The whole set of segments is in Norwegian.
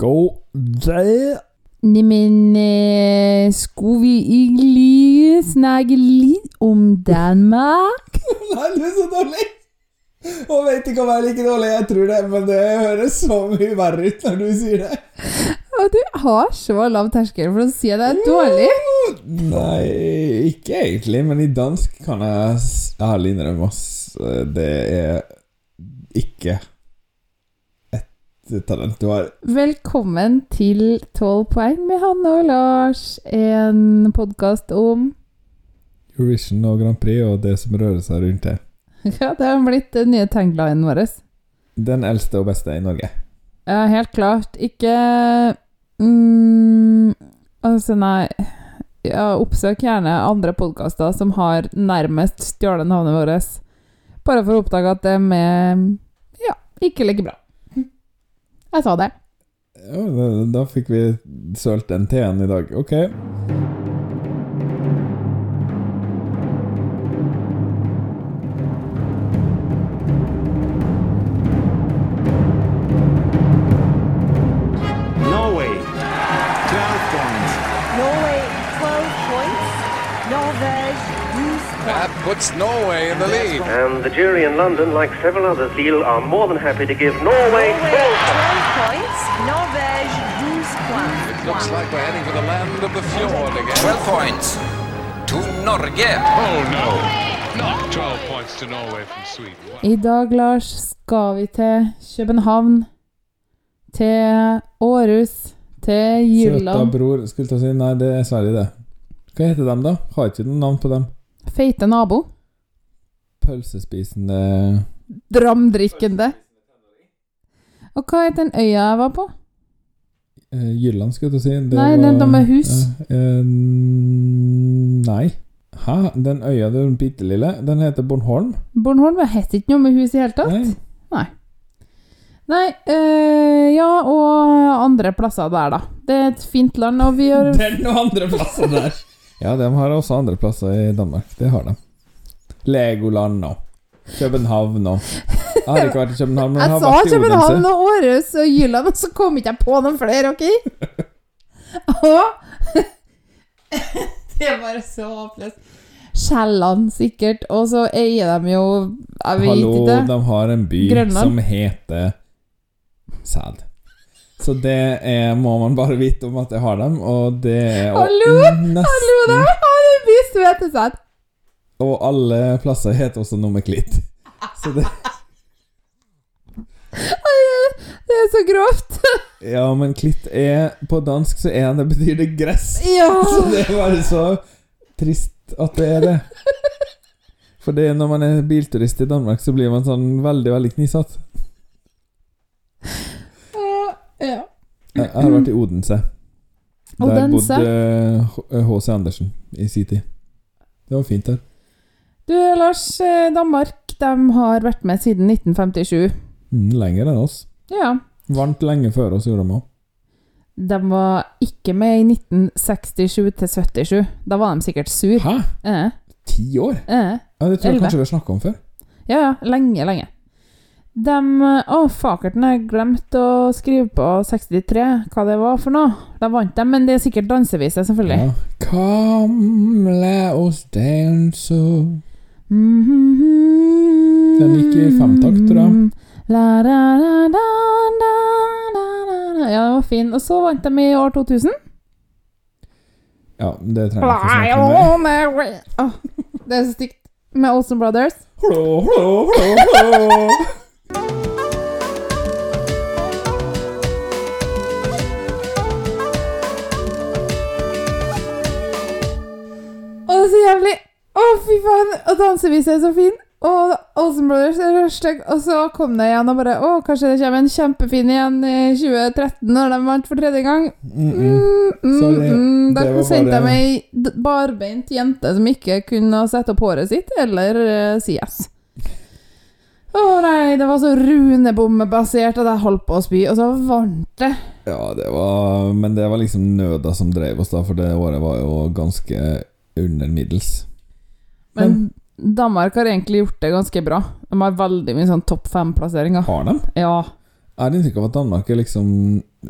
Go there. Neimen, eh, skulle vi egentlig snakke litt om Danmark? Nei, du er så dårlig! Og vet ikke om jeg er like dårlig, jeg tror det, men det høres så mye verre ut når du sier det. Og du har så lav terskel for å si at det er dårlig. Nei, ikke egentlig, men i dansk kan jeg ærlig innrømme ass, det er ikke talent du har. Velkommen til 12 poeng med Hanne og Lars, en podkast om Eurovision og Grand Prix og det som rører seg rundt det. Ja, det har blitt den nye taglinen vår. Den eldste og beste i Norge. Ja, helt klart. Ikke mm, Altså, nei ja, Oppsøk gjerne andre podkaster som har nærmest stjålet navnet vårt, bare for å oppdage at det er med Ja, ikke like bra. Jeg sa det. Ja, da, fikk vi sølt den T-en i dag. Ok. That puts Norway in the lead. And the jury in London, like several others, feel are more than happy to give Norway Norway 12 points. 12. Norvège 12 points. It looks like we're heading for the land of the fjord again. 12 points to Norge. Oh no, not 12 points to Norway from Sweden. I dag, Lars, skal vi til København, til Århus, til Jylland Søta bror Skulle til å si Nei, det er Sverige, det. Hva heter dem, da? Har ikke noe navn på dem. Feite nabo. Pølsespisende Dramdrikkende. Og hva het den øya jeg var på? eh, Jylland, skulle jeg til å si. Det Nei, den da med hus. Eh, eh, nei. Hæ? Den øya, den bitte lille, den heter Bornholm? Bornholm det het ikke noe med hus i hele tatt. Nei. Nei, eh, ja, og andre plasser der, da. Det er et fint land, og vi Det er noen andre plasser der. Ja, de har også andre plasser i Danmark. Det har de. Legoland og København og Jeg har ikke vært i København, men jeg Jeg har sa vært i København Odense. og Århus og Jylland, og så kom ikke jeg på noen flere, OK? Og Det er bare så håpløst. Sjælland, sikkert. Og så eier de jo Jeg vet Hallo, ikke. de har en by Grønland. som heter Sæd. Så det er, må man bare vite om at jeg har dem, og det er Hallo, nesten, Hallo, der! har by som heter Og alle plasser heter også noe med klitt. Så det Det er så grovt. Ja, men klitt er På dansk så er det betyr det gress. Ja. Så det er bare så trist at det er det. For det når man er bilturist i Danmark, så blir man sånn veldig, veldig knisete. Ja. Jeg jeg har vært i Odense. Der bodde H.C. Andersen i sin tid. Det var fint der. Du, Lars, eh, Danmark de har vært med siden 1957. Mm, lenger enn oss. Ja. Vant lenge før oss, gjorde de òg. De var ikke med i 1967 til 77. Da var de sikkert sur. Hæ? Eh, Ti år? eh. Ja, Det tror jeg Elleve. kanskje vi har snakka om før. Ja, ja. Lenge, lenge. De Å, fakerten, jeg glemte å skrive på 63 hva det var for noe. Da vant de, men det er sikkert dansevise, selvfølgelig. Ja. Kom, la oss danse Den Den gikk i femtakt, tror jeg. La, la, la. Ja, den var fin. Og så vant de i år 2000. Ja, det trenger jeg ikke å snakke om. Åh, det er så stygt. Med Olsen Brothers. Hello, hello, hello, hlo. Jævlig! Å, fy faen! Og dansevisa er så fin. Og Olsen Brothers er stygg. Og så kom det igjen og bare Å, kanskje det kommer en kjempefin igjen i 2013, når de vant for tredje gang. Mm -mm. Mm. Da sendte meg ei barbeint jente som ikke kunne sette opp håret sitt, eller uh, si yes. Å nei, det var så runebommebasert at jeg holdt på å spy, og så vant det. Ja, det var Men det var liksom nøda som drev oss, da, for det året var jo ganske under middels. Men Danmark har egentlig gjort det ganske bra. De har veldig mye sånn topp fem-plasseringer. Har de? Ja. Jeg har inntrykk av at Danmark er liksom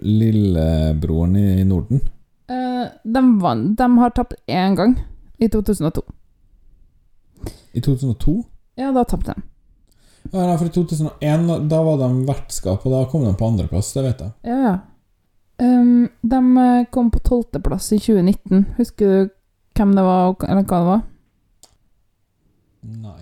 lillebroren i Norden. Uh, de, vann, de har tapt én gang, i 2002. I 2002? Ja, da tapte de. Ja, nei, for i 2001 da var de vertskap, og da kom de på andreplass. Det vet jeg. Ja, ja. Um, de kom på tolvteplass i 2019. Husker du hvem det var, eller hva det var? Nei.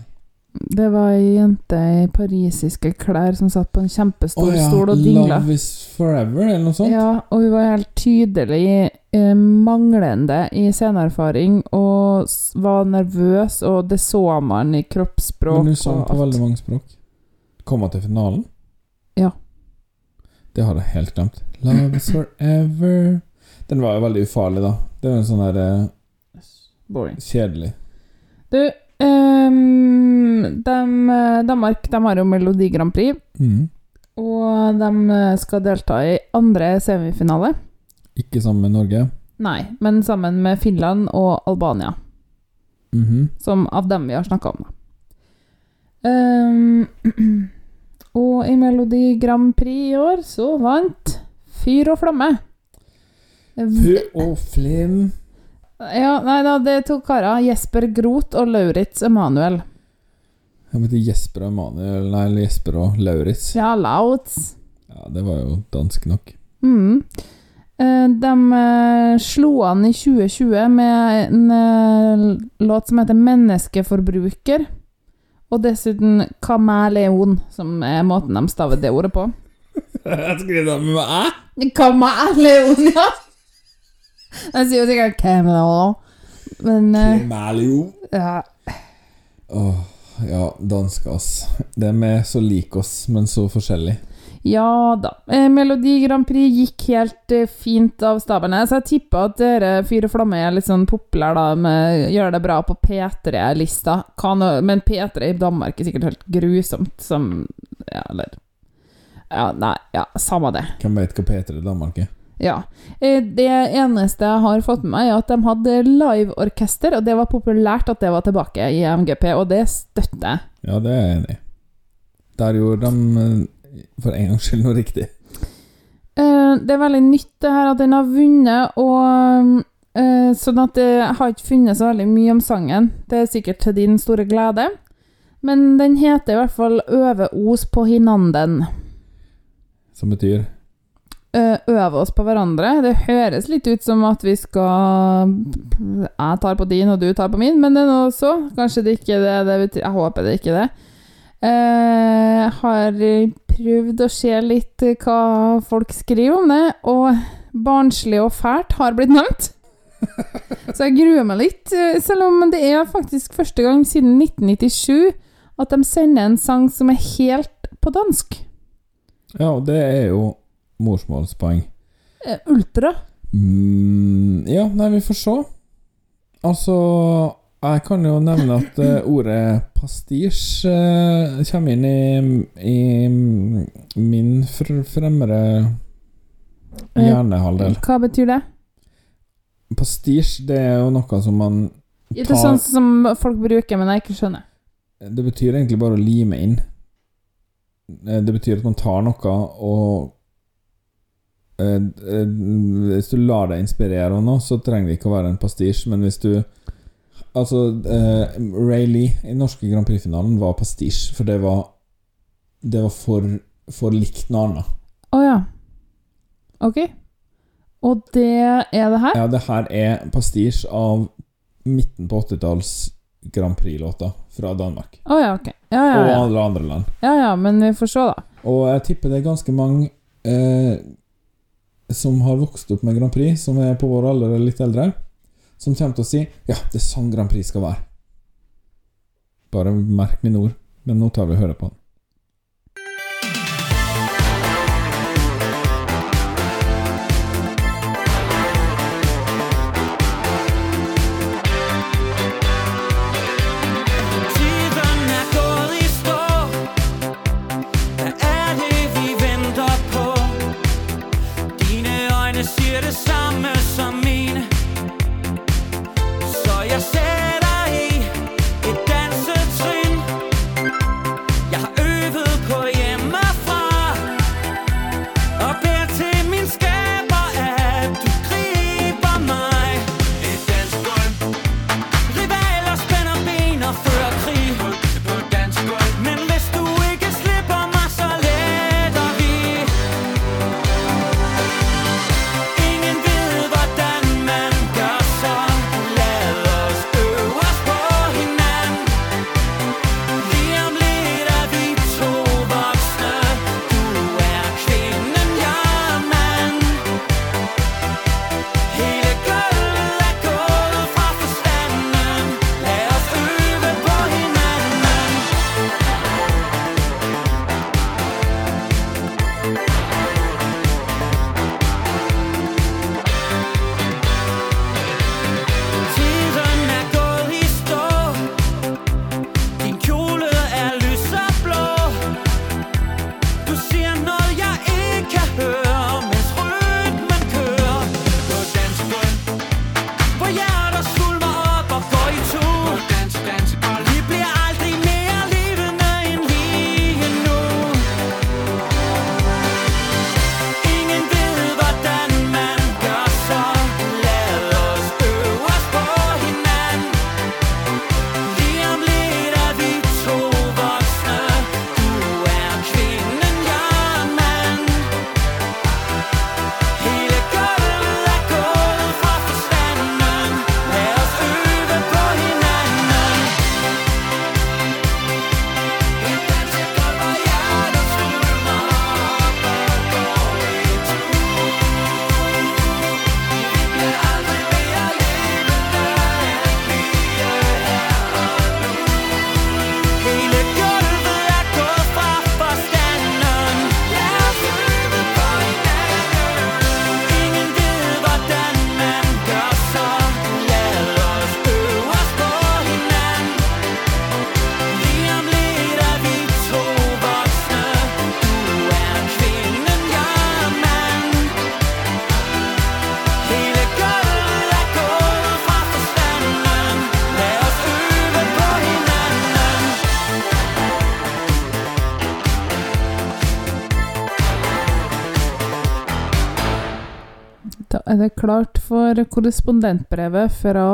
Det var ei jente i parisiske klær som satt på en kjempestor oh, ja, stol og dingla. Love is forever, eller noe sånt? Ja, og hun var helt tydelig eh, manglende i sceneerfaring og var nervøs, og det så man i kroppsspråk Men hun sang på veldig mange språk. Kom hun til finalen? Ja. Det har jeg helt glemt. Love is forever Den var jo veldig ufarlig, da. Det var en sånn der eh, Boring. kjedelig Du, um, dem, eh, Danmark de har jo Melodi Grand Prix, Mm. og de eh, skal delta i andre semifinale. Ikke sammen med Norge. Nei, men sammen med Finland og Albania, Mhm. som av dem vi har snakka om. da. Um, og i Melodi Grand Prix i år så vant Fyr og flamme. Fyr og flim. Ja, nei da, det er to karer. Jesper Groth og Lauritz Emanuel. Jeg heter Jesper og Emanuel Nei, Jesper og Lauritz. Ja, Lautz. Ja, det var jo dansk nok. Mm. Eh, De eh, slo an i 2020 med en eh, låt som heter 'Menneskeforbruker'. Og dessuten 'Kameleon', som er måten de staver det ordet på. Jeg skriver det med æ. Kameleon, ja! De sier jo sikkert Camelot, men eh, Malio. ja. Åh, ja, dansk, ass. De er så like oss, men så forskjellig. Ja da. Eh, Melodi Grand Prix gikk helt eh, fint av stabene, så jeg tipper at dere Fyr og Flamme er litt sånn populære, da, med gjør det bra på P3-lista. Kan- Men P3 i Danmark er sikkert helt grusomt, som Ja, eller Ja, nei, ja, samme det. Hvem vet hva P3 i Danmark er? Ja. Eh, Det eneste jeg har fått med meg, er at de hadde liveorkester, og det var populært at det var tilbake i MGP, og det støtter jeg. Ja, det er jeg enig i. Der gjorde de eh, for en gangs skyld noe riktig. Eh, det er veldig nytt det her at den har vunnet, og sånn at jeg har ikke funnet så veldig mye om sangen. Det er sikkert til din store glede. Men den heter i hvert fall 'Øve os på hinanden'. Som betyr øve oss på hverandre. Det høres litt ut som at vi skal Jeg tar på din, og du tar på min, men det er nå så. Kanskje det ikke er det det. Jeg håper det ikke er det. Eh, Jeg har prøvd å se litt hva folk skriver om det, og barnslig og fælt har blitt nevnt. Så jeg gruer meg litt, eh, selv om det er faktisk første gang siden 1997 at de sender en sang som er helt på dansk. Ja, det er jo morsmålspoeng. Eh, Ultra. Mm, ja, nei, vi får se. Altså Jeg kan jo nevne at eh, ordet pastisj eh, kommer inn i, i min fr fremre Eh, hjernehalvdel. Hva betyr det? Pastisj, det er jo noe som man Det er sånn som folk bruker, men jeg ikke skjønner. Det betyr egentlig bare å lime inn. Det betyr at man tar noe og Hvis du lar deg inspirere av noe, så trenger det ikke å være en pastisj, men hvis du Altså, eh, Ray Lee i norske Grand Prix-finalen var pastisj, for det var Det var for, for likt noe annet. Å ja. Ok. Og det er det her? Ja, det her er pastisj av midten på 80-talls Grand Prix-låter fra Danmark. Å ja, ok. Ja ja, Og alle andre land. ja ja, men vi får se, da. Og jeg tipper det er ganske mange eh, som har vokst opp med Grand Prix, som er på vår alder eller litt eldre, som kommer til å si Ja, det er sånn Grand Prix skal være. Bare merk mine ord. Men nå tar vi og hører på den. Er det klart for korrespondentbrevet fra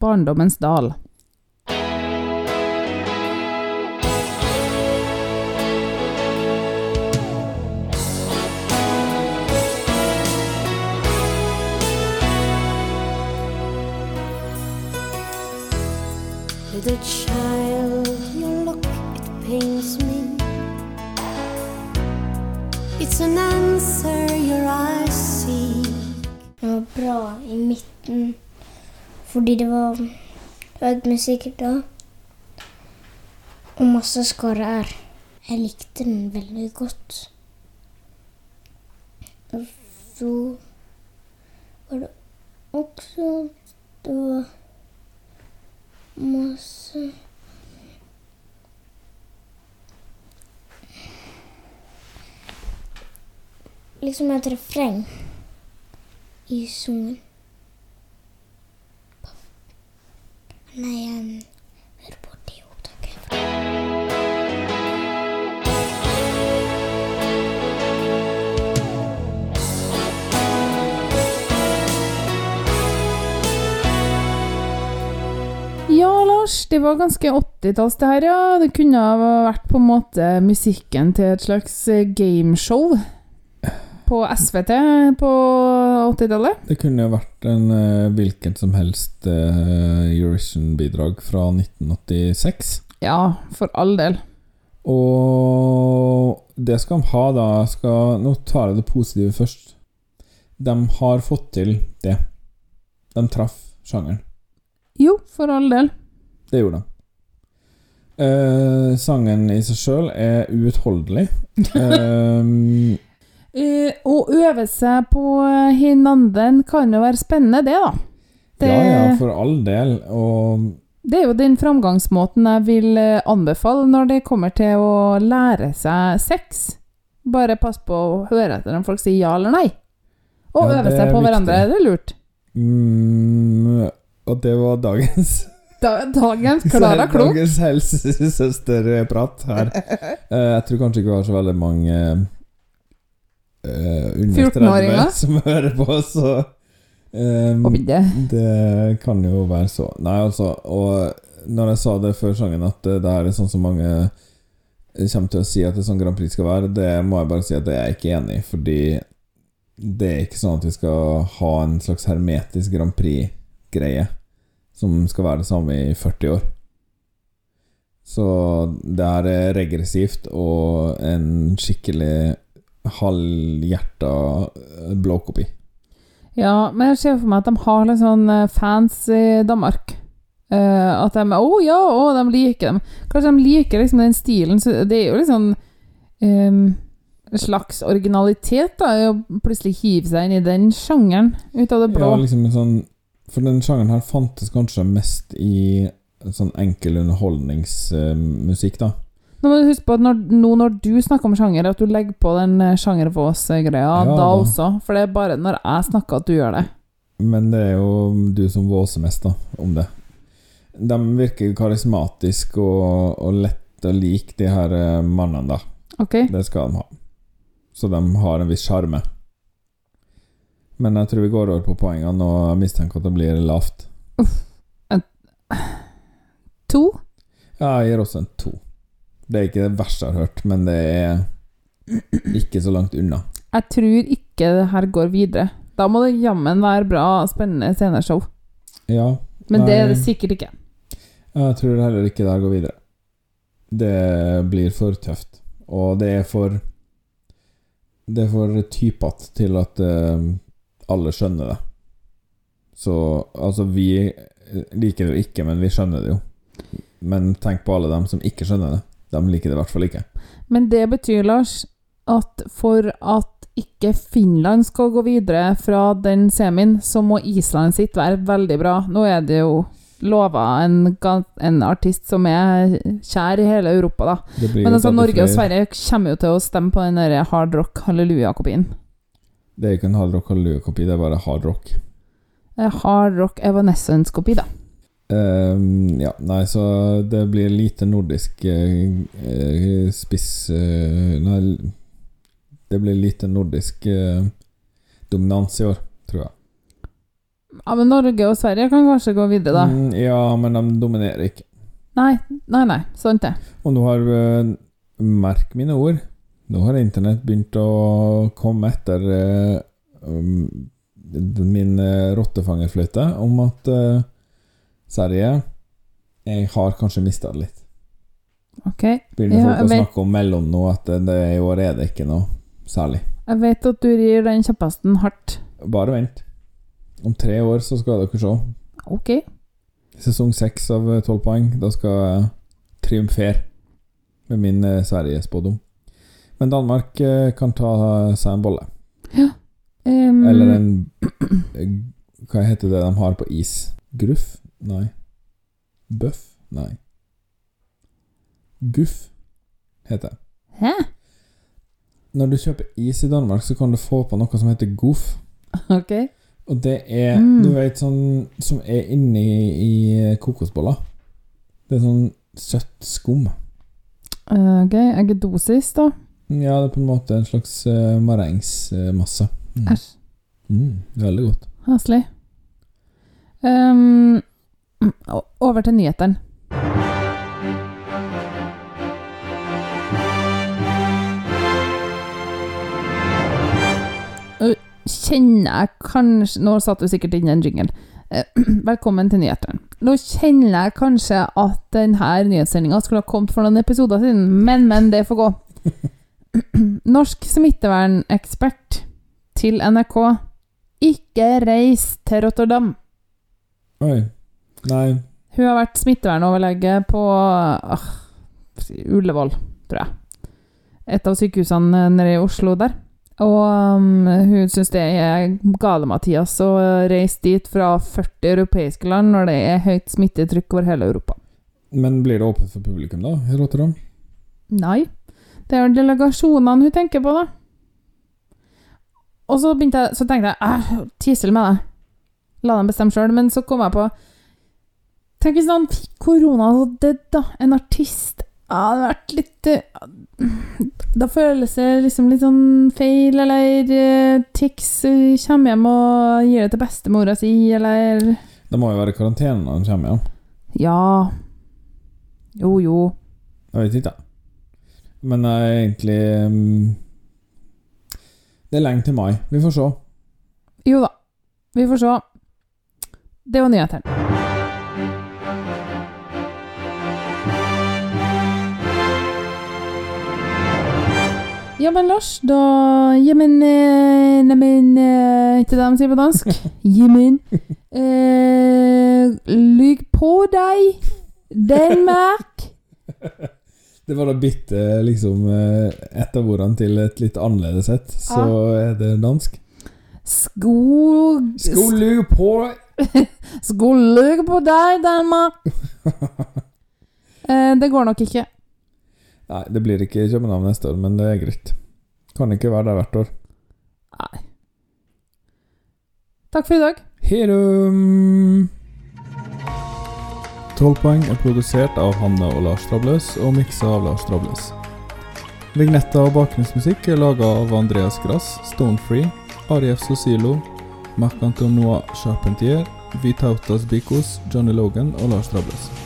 Barndommens dal. I fordi det var høy musikk da. Og masse skarre-r. Jeg likte den veldig godt. Og så var det også Det var masse Liksom et refreng i sangen. Nei, um, hør borti opptaket. Ja, Lars, det var ganske 80-talls det her, ja. Det kunne ha vært på en måte musikken til et slags eh, gameshow på SVT på 80-tallet. Det kunne jo vært en uh, hvilken som helst uh, Eurovision-bidrag fra 1986. Ja, for all del. Og det skal de ha, da. Skal, nå tar jeg det positive først. De har fått til det. De traff sjangeren. Jo, for all del. Det gjorde de. Eh, sangen i seg sjøl er uutholdelig. Eh, Eh, å øve seg på hinanden kan jo være spennende, det, da. Det, ja, ja, for all del. Og det er jo den framgangsmåten jeg vil eh, anbefale når det kommer til å lære seg sex. Bare pass på å høre etter om folk sier ja eller nei. Og Ja, øve seg på viktig. hverandre. Det er lurt. mm, Og det var dagens Da, dagens Klara Klok. Dagens helsesøsterprat her. Eh, jeg tror kanskje ikke vi har så veldig mange eh, under 14-åringer? 30 som hører på, så um, det. det kan jo være så. Nei, altså Og når jeg sa det før sangen, at eh, det her er sånn som mange kommer til å si at det er sånn Grand Prix skal være, det må jeg bare si at det er jeg ikke enig i, fordi det er ikke sånn at vi skal ha en slags hermetisk Grand Prix-greie som skal være det samme i 40 år. Så det er regressivt og en skikkelig halvhjerta blowcopy. Ja, men jeg ser for meg at de har litt sånn eh, fans i Danmark. Uh, at de Å ja, å, de liker dem. Kanskje de liker liksom den stilen. Så det er jo litt sånn um, En slags originalitet, da, å plutselig hive seg inn i den sjangeren ut av det blå. Ja, liksom en sånn For den sjangeren her fantes kanskje mest i sånn enkel underholdningsmusikk, da. Nå må du huske på at når, nå når du snakker om sjanger, at du legger på den eh, sjangervås-greia Ja, da også. For det er bare når jeg snakker at du gjør det. Men det er jo du som våser mest, da, om det. De virker karismatiske og, og lette å like, de her eh, mannene, da. Okay. Det skal de ha. Så de har en viss sjarme. Men jeg tror vi går over på poengene, og jeg mistenker at det blir lavt. To? Ja, jeg gir også en to. Det er ikke det verste jeg har hørt, men det er ikke så langt unna. Jeg tror ikke det her går videre. Da må det jammen være bra, spennende sceneshow. Ja. Men det er det sikkert ikke. Jeg tror heller ikke det her går videre. Det blir for tøft. Og det er for Det er for typete til at uh, alle skjønner det. Så altså, vi liker det jo ikke, men vi skjønner det jo. Men tenk på alle dem som ikke skjønner det. De liker det i hvert fall ikke. Men det betyr, Lars, at for at ikke Finland skal gå videre fra den semien, så må Island sitt være veldig bra. Nå er det jo lova en, en artist som er kjær i hele Europa, da. Men altså, Norge og. Sverige kommer jo til å stemme på den der hard rock halleluja-kopien. Det er ikke en hard rock halleluja-kopi, det er bare hard rock. Eh, Hard rock Evanescence-kopi, da. Ehm, ja, nei, så det blir lite nordisk eh, spiss uh, Nei, det blir lite nordisk uh, dominans i år, tror jeg. Ja, men Norge og Sverige kan kanskje gå videre, da. Mm, ja, men de dominerer ikke. Nei, nei, nei. Sant det. Og nå har Merk mine ord. Nå har internett begynt å komme etter um, min uh, rottefangerfløyte om at Sverige Jeg har kanskje mista det litt. Ok. Begynner Ja, folk å vet- snakke om mellom nå, at det, i år er det ikke noe særlig. Jeg vet at du rir den kjeppesten hardt. Bare vent. Om tre år så skal dere se. Ok. Sesong seks av eh, tolv poeng. Da skal jeg triumfere med min eh, Sverige-spådom. Men Danmark eh, kan ta seg en bolle. Em, Eller en eh, Hva heter det de har på is? Gruff? Nei. Bøff? Nei. Guff heter det. Hæ? Når du kjøper is i Danmark, så kan du få på noe som heter goof. Ok. Og det er, Mm. du vet, sånn som er inni i kokosboller. Det er sånn søtt skum. Eh, ok. Eggedosis, da? Ja, det er på en måte en slags uh, marengsmasse. Mm. Æsj. Mm, veldig godt. Haslig. Um, over til nyhetene. Kjenner jeg kanskje Nå satt du sikkert inn en jingle. Eh, Velkommen til nyhetene. Nå kjenner jeg kanskje at denne nyhetssendinga skulle ha kommet for noen episoder siden, men, men, det får gå. Norsk smittevernekspert til NRK. Ikke reis til Rotterdam. Oi. Nei. Hun har vært smittevernoverlege på uh, Ullevål, tror jeg. Et av sykehusene nede i Oslo der. Og um, hun syns det er gale-Mathias å reise dit fra 40 europeiske land når det er høyt smittetrykk over hele Europa. Men blir det åpent for publikum, da, i Rotterdam? Nei. Det er jo delegasjonene hun tenker på, da. Og så, jeg, så tenkte jeg Tissel med deg. La dem bestemme sjøl. Men så kom jeg på Tenk hvis han fikk korona og døde, da. En artist. Ja, det hadde vært litt eh, Da føles det liksom litt sånn feil, eller tics Tix eh, kommer hjem og gir det til bestemora si, eller Det må jo være karantene når han kommer hjem. Ja. Jo, jo. Jeg vet ikke. Men jeg er egentlig mm, Det er lenge til mai. Vi får se. Jo da. Vi får se. Det var nyhetene. Ja, men Lars, da Jamen eh, Neimen eh, Ikke det de sier på dansk? Jamen eh, Lyg på deg, Danmark! Det var da bitte liksom eh, et av ordene til et litt annerledes et, så er det dansk. Sko... Skulle på Skulle på deg, Danmark! eh, det går nok ikke. Nei, det blir ikke København neste år, men det er greit. Kan ikke være der hvert år. Nei. Takk for i dag. Herum! 12 poeng er produsert av Hanne og Lars Trabløs og miksa av Lars Trabløs. Vignetta og bakgrunnsmusikk er laga av Andreas Grass, Stonefree, Arief Sosilo, Marc-Antonois Charpentier, Vitautas Bikos, Johnny Logan og Lars Trabløs.